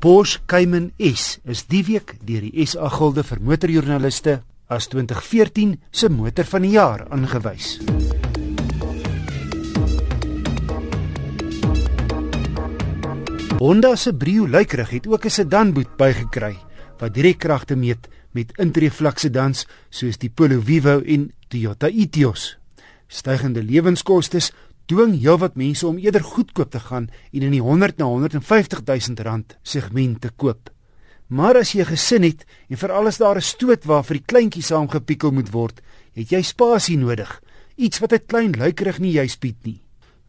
Porsche Cayman S is die week deur die SA Gilde vir motorjoernaliste as 2014 se motor van die jaar aangewys. Honda se Brio lykrig het ook 'n sedanboot bygekry wat direk kragte meet met intreevlak sedans soos die Polo Vivo en Toyota Etios. Stygende lewenskoste dwing heelwat mense om eerder goedkoop te gaan en in die 100 na 150 000 rand segment te koop. Maar as jy 'n gesin het en veral as daar 'n stoet waar vir die kleintjies saamgepikkel moet word, het jy spasie nodig, iets wat 'n klein luikerig nie juis bied nie.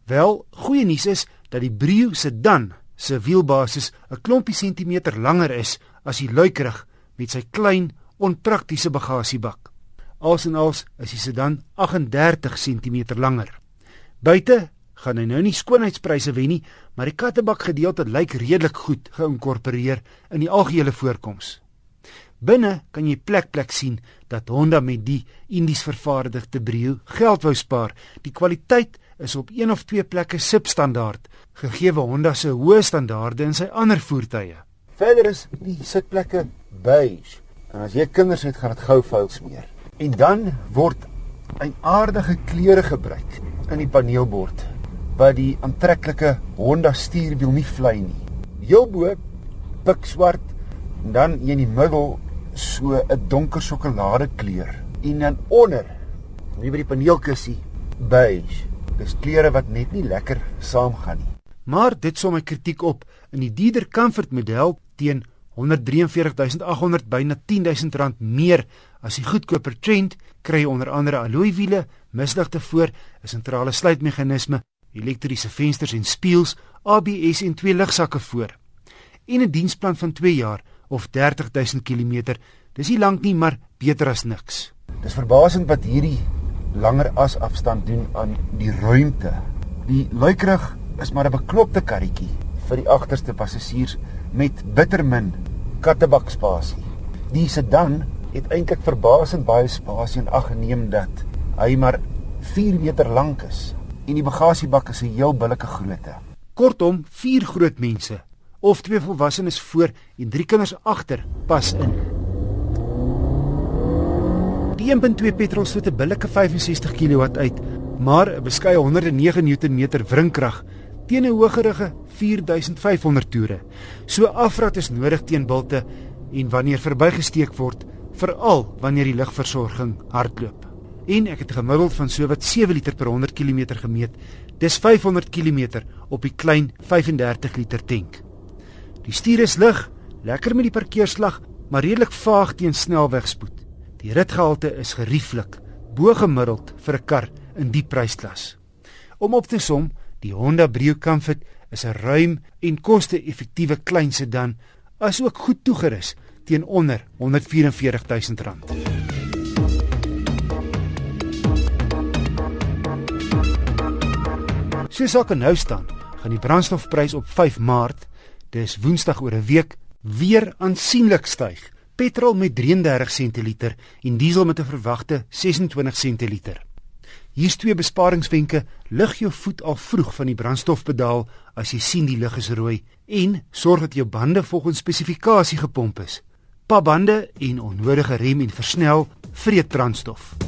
Wel, goeie nuus is dat die Brio sedan se wielbasis 'n klompie sentimeter langer is as die luikerig met sy klein, onpraktiese bagasiebak. Alsenoals is die sedan 38 cm langer. Buite gaan hy nou nie skoonheidspryse wen nie, maar die kattebak gedeelte lyk redelik goed geïnkorporeer in die algehele voorkoms. Binne kan jy plek plek sien dat Honda met die Indies vervaardigde Brio geld wou spaar. Die kwaliteit is op een of twee plekke substandaard, gegee Honda se hoë standaarde in sy ander voertuie. Verder is die sitplekke beige. En as jy kinders het, gaan dit gou vuil smeer. En dan word 'n aardige kleure gebruik in die paneelbord wat die aantreklike Honda stuurwiel nie vlei nie. Heel bo pik swart en dan in die middel so 'n donker sjokolade kleur en dan onder hier by die paneelkussie beige. Dis kleure wat net nie lekker saamgaan nie. Maar dit som my kritiek op in die Dieder Comfort model teen 143800 byna 10000 rand meer as die goedkoper Trent kry onder andere alloy wiele, misligte voor, 'n sentrale sluitmeganisme, elektriese vensters en spieëls, ABS en twee lugsakke voor. En 'n diensplan van 2 jaar of 30000 km. Dis nie lank nie, maar beter as niks. Dis verbasend wat hierdie langer as afstand doen aan die ruimte. Die luikerig is maar 'n beklopte karretjie vir die agterste passasiers met bittermin kattebakspasie. Die sedan het eintlik verbasend baie spasie en ag geneem dat hy maar 4 meter lank is en die bagasiebak is 'n heel billike grootte. Kortom, vier groot mense of twee volwassenes voor en drie kinders agter pas in. Die 1.2 petrol stoot 'n billike 65 kW uit, maar 'n beskeie 109 Nm wrinkrag teen 'n hoëgerige 4500 toere. So afrat is nodig teen bilte en wanneer verbygesteek word, veral wanneer die lugversorging hardloop. En ek het gemiddeld van so wat 7 liter per 100 km gemeet. Dis 500 km op die klein 35 liter tank. Die stuur is lig, lekker met die parkeerslag, maar redelik vaag teen snelwegspoed. Die ritgehalte is gerieflik, bo gemiddeld vir 'n kar in die prysklas. Om op te som, die Honda Brio Comfort is 'n ruim en koste-effektiewe klein sedan, asook goed toegerus teen onder 144 000 rand. Sy sake nou staan, gaan die brandstofprys op 5 Maart, dis Woensdag oor 'n week, weer aansienlik styg. Petrol met 33 sentiliter en diesel met 'n verwagte 26 sentiliter. Hier's twee besparingswenke. Lig jou voet al vroeg van die brandstofpedaal as jy sien die lig is rooi en sorg dat jou bande volgens spesifikasie gepomp is. Papbande en onnodige rem en versnel vreet brandstof.